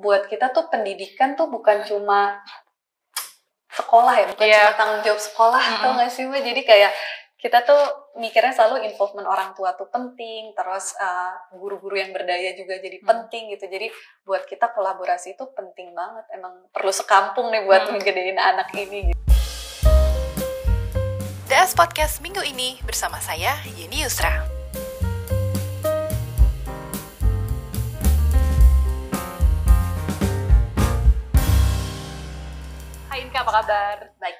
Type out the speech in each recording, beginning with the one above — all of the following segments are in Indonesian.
buat kita tuh pendidikan tuh bukan cuma sekolah ya, bukan Iya. cuma tanggung jawab sekolah, Mm-mm. tau gak sih Mbak? Jadi kayak kita tuh mikirnya selalu involvement orang tua tuh penting, terus uh, guru-guru yang berdaya juga jadi Hmm. penting gitu. Jadi buat kita kolaborasi itu penting banget. Emang perlu sekampung nih buat Hmm. ngegedein anak ini. Gitu. DS Podcast minggu ini bersama saya Yeni Yusra. Kabar? Baik.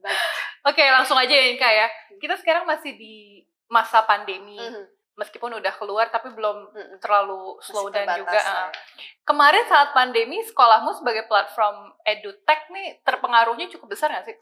Baik. Oke, langsung aja ya Inka ya. Kita sekarang masih di masa pandemi. Mhm. Meskipun udah keluar, tapi belum Mhm. terlalu slow down juga. ya. Kemarin saat pandemi, sekolahmu sebagai platform edutech nih terpengaruhnya cukup besar nggak sih?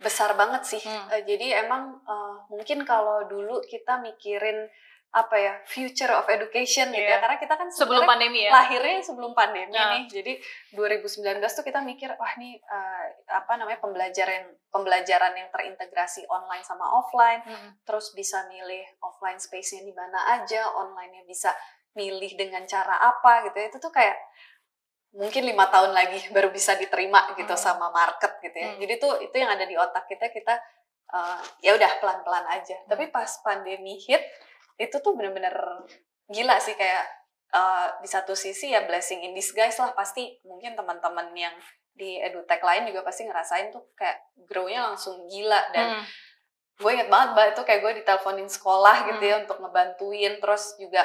besar banget sih. Hmm. Eh, jadi emang eh, mungkin kalau dulu kita mikirin apa ya future of education gitu Iya. ya, karena kita kan Sebelum pandemi ya? lahirnya sebelum pandemi Nah. nih. Jadi 2019 tuh kita mikir wah nih eh, apa namanya pembelajaran pembelajaran yang terintegrasi online sama offline, Mhm. terus bisa milih offline space-nya di mana aja, online-nya bisa milih dengan cara apa gitu ya. Itu tuh kayak mungkin lima tahun lagi baru bisa diterima gitu Hmm. sama market gitu ya. Hmm. Jadi tuh itu yang ada di otak kita kita uh, ya udah pelan-pelan aja. Hmm. Tapi pas pandemi hit itu tuh bener-bener gila sih kayak uh, di satu sisi ya blessing in disguise lah pasti mungkin teman-teman yang di edutech lain juga pasti ngerasain tuh kayak grow-nya langsung gila dan Mhm. gue inget banget mbak itu kayak gue diteleponin sekolah gitu Hmm. ya untuk ngebantuin terus juga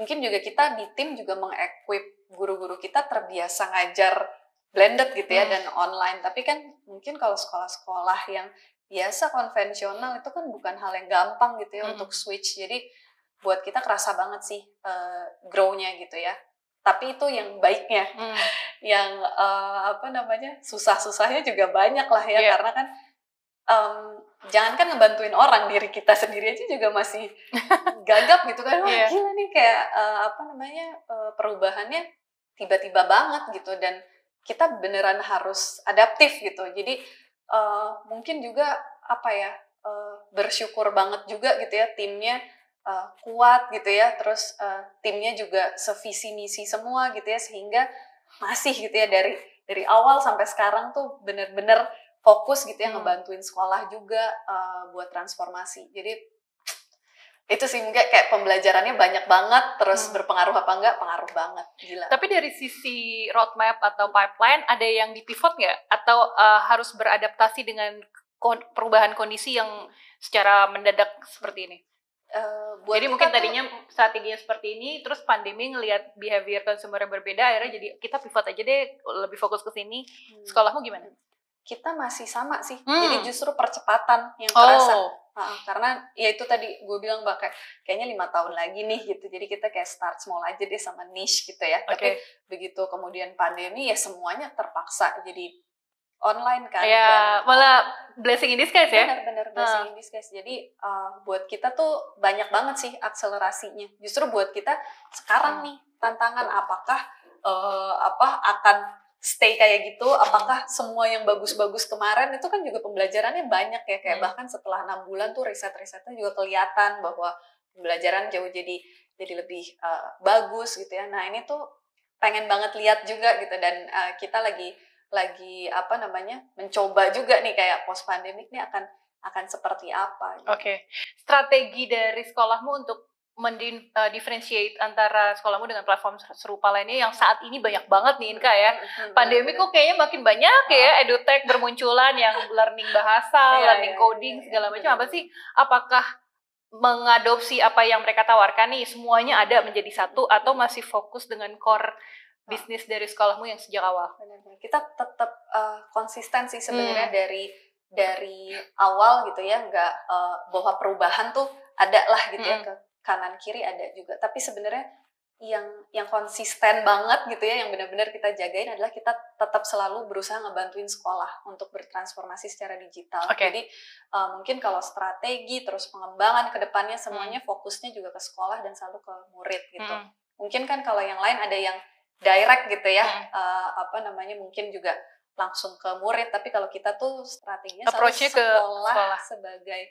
mungkin juga kita di tim juga mengequip guru-guru kita terbiasa ngajar blended gitu ya Hmm. dan online tapi kan mungkin kalau sekolah-sekolah yang biasa konvensional itu kan bukan hal yang gampang gitu ya Hmm. untuk switch jadi buat kita kerasa banget sih eh, grow-nya gitu ya tapi itu yang baiknya Mhm. yang eh, apa namanya susah-susahnya juga banyak lah ya Iya. karena kan em, jangan kan ngebantuin orang diri kita sendiri aja juga masih gagap gitu kan wah Iya. gila nih kayak eh, apa namanya eh, perubahannya tiba-tiba banget gitu dan kita beneran harus adaptif gitu jadi eh, mungkin juga apa ya eh, bersyukur banget juga gitu ya timnya eh, kuat gitu ya terus eh, timnya juga sevisi misi semua gitu ya sehingga masih gitu ya dari dari awal sampai sekarang tuh bener-bener fokus gitu ya Hmm. ngebantuin sekolah juga eh, buat transformasi jadi itu sih mungkin kayak pembelajarannya banyak banget terus Hmm. berpengaruh apa enggak pengaruh banget gila Tapi dari sisi roadmap atau pipeline ada yang di pivot nggak? Atau uh, harus beradaptasi dengan perubahan kondisi yang secara mendadak seperti ini? Eh, buat jadi mungkin tuh- tadinya strateginya seperti ini, terus pandemi ngelihat behavior consumer yang berbeda, akhirnya jadi kita pivot aja deh, lebih fokus ke sini. Hmm. Sekolahmu gimana? kita masih sama sih Hmm. jadi justru percepatan yang terasa Oh, karena ya itu tadi gue bilang kayak kayaknya lima tahun lagi nih gitu jadi kita kayak start small aja deh sama niche gitu ya oke. tapi begitu kemudian pandemi ya semuanya terpaksa jadi online kan Ya, malah blessing in disguise ya? benar-benar blessing in disguise jadi uh, buat kita tuh banyak banget sih akselerasinya justru buat kita sekarang Hmm. nih tantangan apakah uh, apa akan stay kayak gitu apakah semua yang bagus-bagus kemarin itu kan juga pembelajarannya banyak ya kayak Hmm. bahkan setelah enam bulan tuh riset-risetnya juga kelihatan bahwa pembelajaran jauh jadi jadi lebih uh, bagus gitu ya nah ini tuh pengen banget lihat juga gitu dan uh, kita lagi lagi apa namanya mencoba juga nih kayak post pandemic nih akan akan seperti apa gitu. Oke. Strategi dari sekolahmu untuk mendifferentiate antara sekolahmu dengan platform serupa lainnya yang saat ini banyak banget nih Inka ya. Hmm, Pandemi kok kayaknya makin banyak ya edutech bermunculan yang learning bahasa, Iya, learning iya, coding iya, segala iya, macam apa sih? Apakah mengadopsi apa yang mereka tawarkan nih semuanya ada menjadi satu atau masih fokus dengan core bisnis dari sekolahmu yang sejak awal? Benar-benar. kita tetap uh, konsisten sih sebenarnya Hmm. dari dari awal gitu ya nggak uh, bahwa perubahan tuh ada lah gitu ya Hmm. ke kanan kiri ada juga tapi sebenarnya yang yang konsisten banget gitu ya yang benar-benar kita jagain adalah kita tetap selalu berusaha ngebantuin sekolah untuk bertransformasi secara digital Oke. jadi uh, mungkin kalau strategi terus pengembangan ke depannya semuanya fokusnya juga ke sekolah dan selalu ke murid gitu Hmm. mungkin kan kalau yang lain ada yang direct gitu ya Hmm. eh, apa namanya mungkin juga langsung ke murid tapi kalau kita tuh strateginya Approach-nya ke sekolah, sekolah. sebagai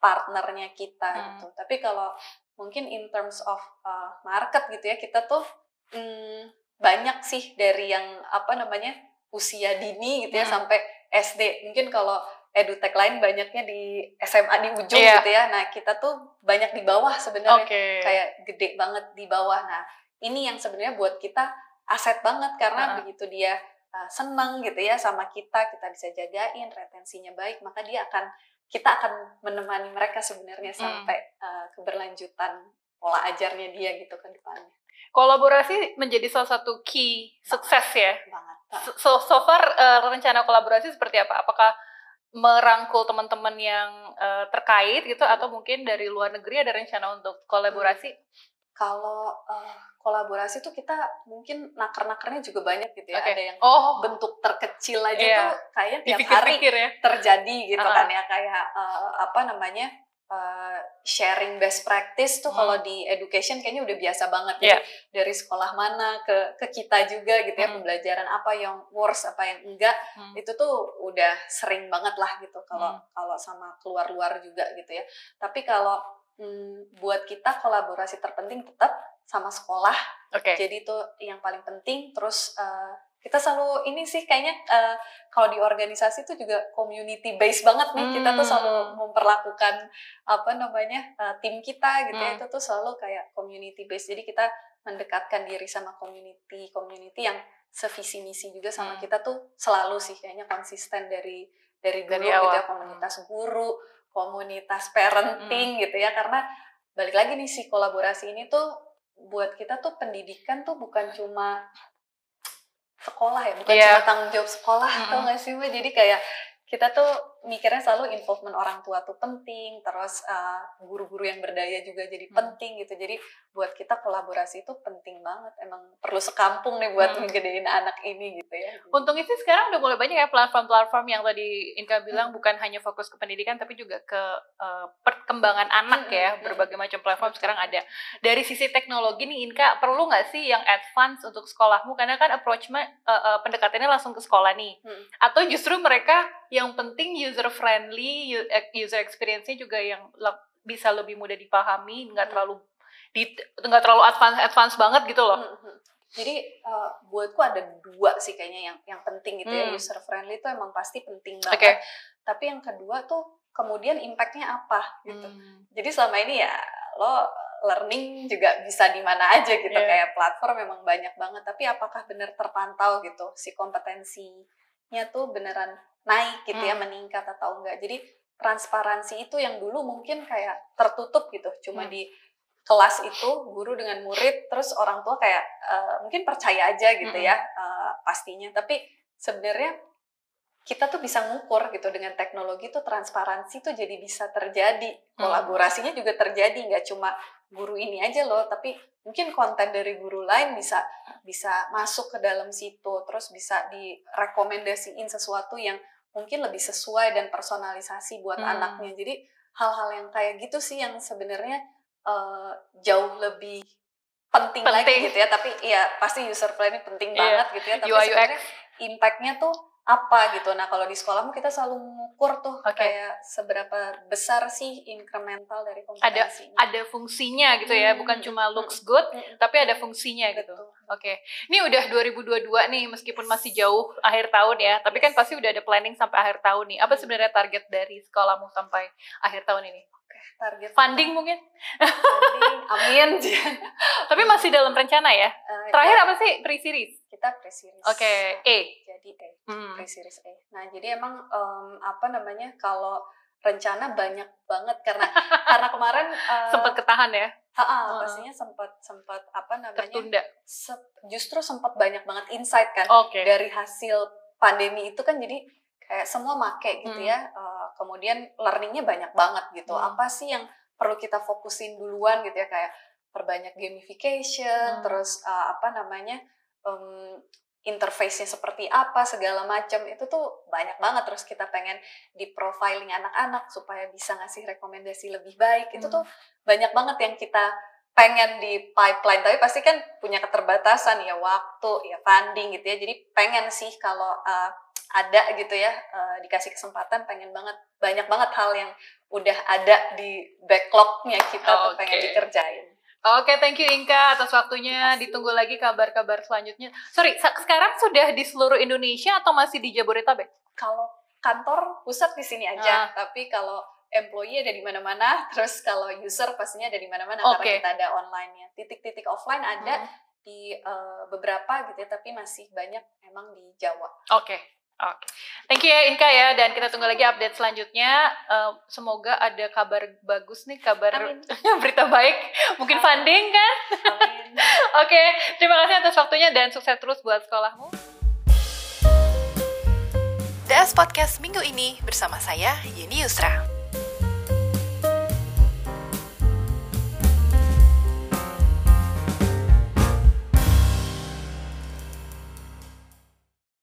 partnernya kita Hmm. gitu tapi kalau mungkin in terms of uh, market gitu ya kita tuh mm, banyak sih dari yang apa namanya usia dini gitu ya Hmm. sampai SD mungkin kalau edutech lain banyaknya di SMA di ujung Iya. gitu ya nah kita tuh banyak di bawah sebenarnya Oke. kayak gede banget di bawah. Nah, ini yang sebenarnya buat kita aset banget karena Heeh. begitu dia uh, seneng gitu ya sama kita, kita bisa jagain retensinya baik, maka dia akan kita akan menemani mereka sebenarnya Hmm. sampai uh, keberlanjutan pola ajarnya dia gitu ke depannya. Kolaborasi menjadi salah satu key sukses ya. Banget. So, so, so far eh, rencana kolaborasi seperti apa? Apakah merangkul teman-teman yang eh, terkait gitu atau mungkin dari luar negeri ada rencana untuk kolaborasi? Kalau uh, kolaborasi tuh kita mungkin naker-nakernya juga banyak gitu ya. Oke. Ada yang Oh, bentuk terkecil aja Iya. tuh kayaknya tiap hari ya. terjadi gitu Uh-uh. kan ya kayak eh, apa namanya eh, sharing best practice tuh Hmm. kalau di education kayaknya udah biasa banget Iya. Jadi dari sekolah mana ke ke kita juga gitu ya Hmm. pembelajaran apa yang worse apa yang enggak Hmm. itu tuh udah sering banget lah gitu kalau Hmm. kalau sama keluar-luar juga gitu ya tapi kalau hmm, buat kita kolaborasi terpenting tetap sama sekolah Oke. jadi itu yang paling penting terus eh, kita selalu ini sih kayaknya eh, kalau di organisasi itu juga community based banget nih kita tuh selalu Hmm. memperlakukan apa namanya eh, tim kita gitu ya Hmm. itu tuh selalu kayak community based jadi kita mendekatkan diri sama community community yang sevisi misi juga sama Hmm. kita tuh selalu sih kayaknya konsisten dari dari dulu Dari gitu ya komunitas guru komunitas parenting gitu ya karena balik lagi nih si kolaborasi ini tuh buat kita tuh pendidikan tuh bukan cuma sekolah ya bukan Iya. cuma tanggung jawab sekolah tau Mm-mm. gak sih Mbak jadi kayak kita tuh mikirnya selalu involvement orang tua tuh penting terus uh, guru-guru yang berdaya juga jadi Hmm. penting gitu jadi buat kita kolaborasi itu penting banget emang perlu sekampung nih buat Hmm. ngegedein anak ini gitu ya Untungnya sih sekarang udah mulai banyak ya platform-platform yang tadi Inka bilang bukan hanya fokus ke pendidikan tapi juga ke eh, perkembangan anak Mm, ya. mm, mm. Berbagai macam platform sekarang ada. Dari sisi teknologi nih Inka perlu nggak sih yang advance untuk sekolahmu? Karena kan approach-nya eh, eh, pendekatannya langsung ke sekolah nih. Mm. Atau justru mereka yang penting user friendly, u- eh, user experience-nya juga yang bisa lebih mudah dipahami, nggak Mm. terlalu nggak terlalu advance advance banget gitu loh. Mhm. Jadi uh, buatku ada dua sih kayaknya yang yang penting gitu ya Hmm. user friendly itu emang pasti penting Oke. banget. Tapi yang kedua tuh kemudian impactnya apa gitu. Hmm. Jadi selama ini ya lo learning juga bisa di mana aja gitu Iya. kayak platform memang banyak banget. Tapi apakah benar terpantau gitu si kompetensinya tuh beneran naik gitu ya Hmm. meningkat atau enggak. Jadi transparansi itu yang dulu mungkin kayak tertutup gitu cuma Hmm. di kelas itu guru dengan murid terus orang tua kayak eh, mungkin percaya aja gitu Mm-mm. ya eh, pastinya tapi sebenarnya kita tuh bisa ngukur gitu dengan teknologi tuh transparansi tuh jadi bisa terjadi Hmm. kolaborasinya juga terjadi nggak cuma guru ini aja loh tapi mungkin konten dari guru lain bisa bisa masuk ke dalam situ terus bisa direkomendasiin sesuatu yang mungkin lebih sesuai dan personalisasi buat Hmm. anaknya jadi hal-hal yang kayak gitu sih yang sebenarnya eh, jauh lebih penting, lagi Penting. gitu ya tapi ya pasti user friendly penting Iya. banget gitu ya tapi UI sebenarnya impactnya tuh apa gitu nah kalau di sekolahmu kita selalu mengukur tuh Oke. kayak seberapa besar sih incremental dari ada kompetensinya ada fungsinya gitu ya, Hmm, bukan hmm, cuma hmm, looks good, Mm-mm. tapi ada fungsinya gitu. Oke, ini udah 2022 nih, meskipun masih jauh akhir tahun ya, tapi kan pasti udah ada planning sampai akhir tahun nih. Apa sebenarnya target dari sekolahmu sampai akhir tahun ini? target Funding mungkin? funding amin Tapi masih dalam rencana ya. Eh, Terakhir ya, apa sih pre-series? kita pre-series Oke, E. jadi E Hmm. pre-series E nah jadi emang em, apa namanya kalau rencana banyak banget karena karena kemarin eh, Sempat ketahan ya, ha, pastinya sempat sempat apa namanya tertunda. se- justru sempat banyak banget insight kan Oke. dari hasil pandemi itu kan jadi kayak semua make gitu Hmm. ya Eh, kemudian learningnya banyak banget gitu Hmm. apa sih yang perlu kita fokusin duluan gitu ya kayak perbanyak gamification Hmm. terus eh, apa namanya em, interface-nya seperti apa segala macam itu tuh banyak banget terus kita pengen di profiling anak-anak supaya bisa ngasih rekomendasi lebih baik. Itu Hmm. tuh banyak banget yang kita pengen di pipeline. Tapi pasti kan punya keterbatasan ya waktu ya funding gitu ya. Jadi pengen sih kalau uh, ada gitu ya uh, dikasih kesempatan pengen banget banyak banget hal yang udah ada di backlognya kita tuh pengen dikerjain Oke, thank you Inka atas waktunya. Ditunggu lagi kabar-kabar selanjutnya. Sorry, sekarang sudah di seluruh Indonesia atau masih di Jabodetabek? Kalau kantor pusat di sini aja, uh. tapi kalau employee ada di mana-mana, terus kalau user pastinya ada di mana-mana okay. karena kita ada online-nya. Titik-titik offline ada hmm. di uh, beberapa gitu ya, tapi masih banyak emang di Jawa. Oke. Okay. Oke, okay. thank you ya Inka ya, dan kita tunggu lagi update selanjutnya. Uh, semoga ada kabar bagus nih, kabar berita baik, mungkin Amin. funding kan? Oke, okay. terima kasih atas waktunya dan sukses terus buat sekolahmu. DS Podcast minggu ini bersama saya Yeni Yusra.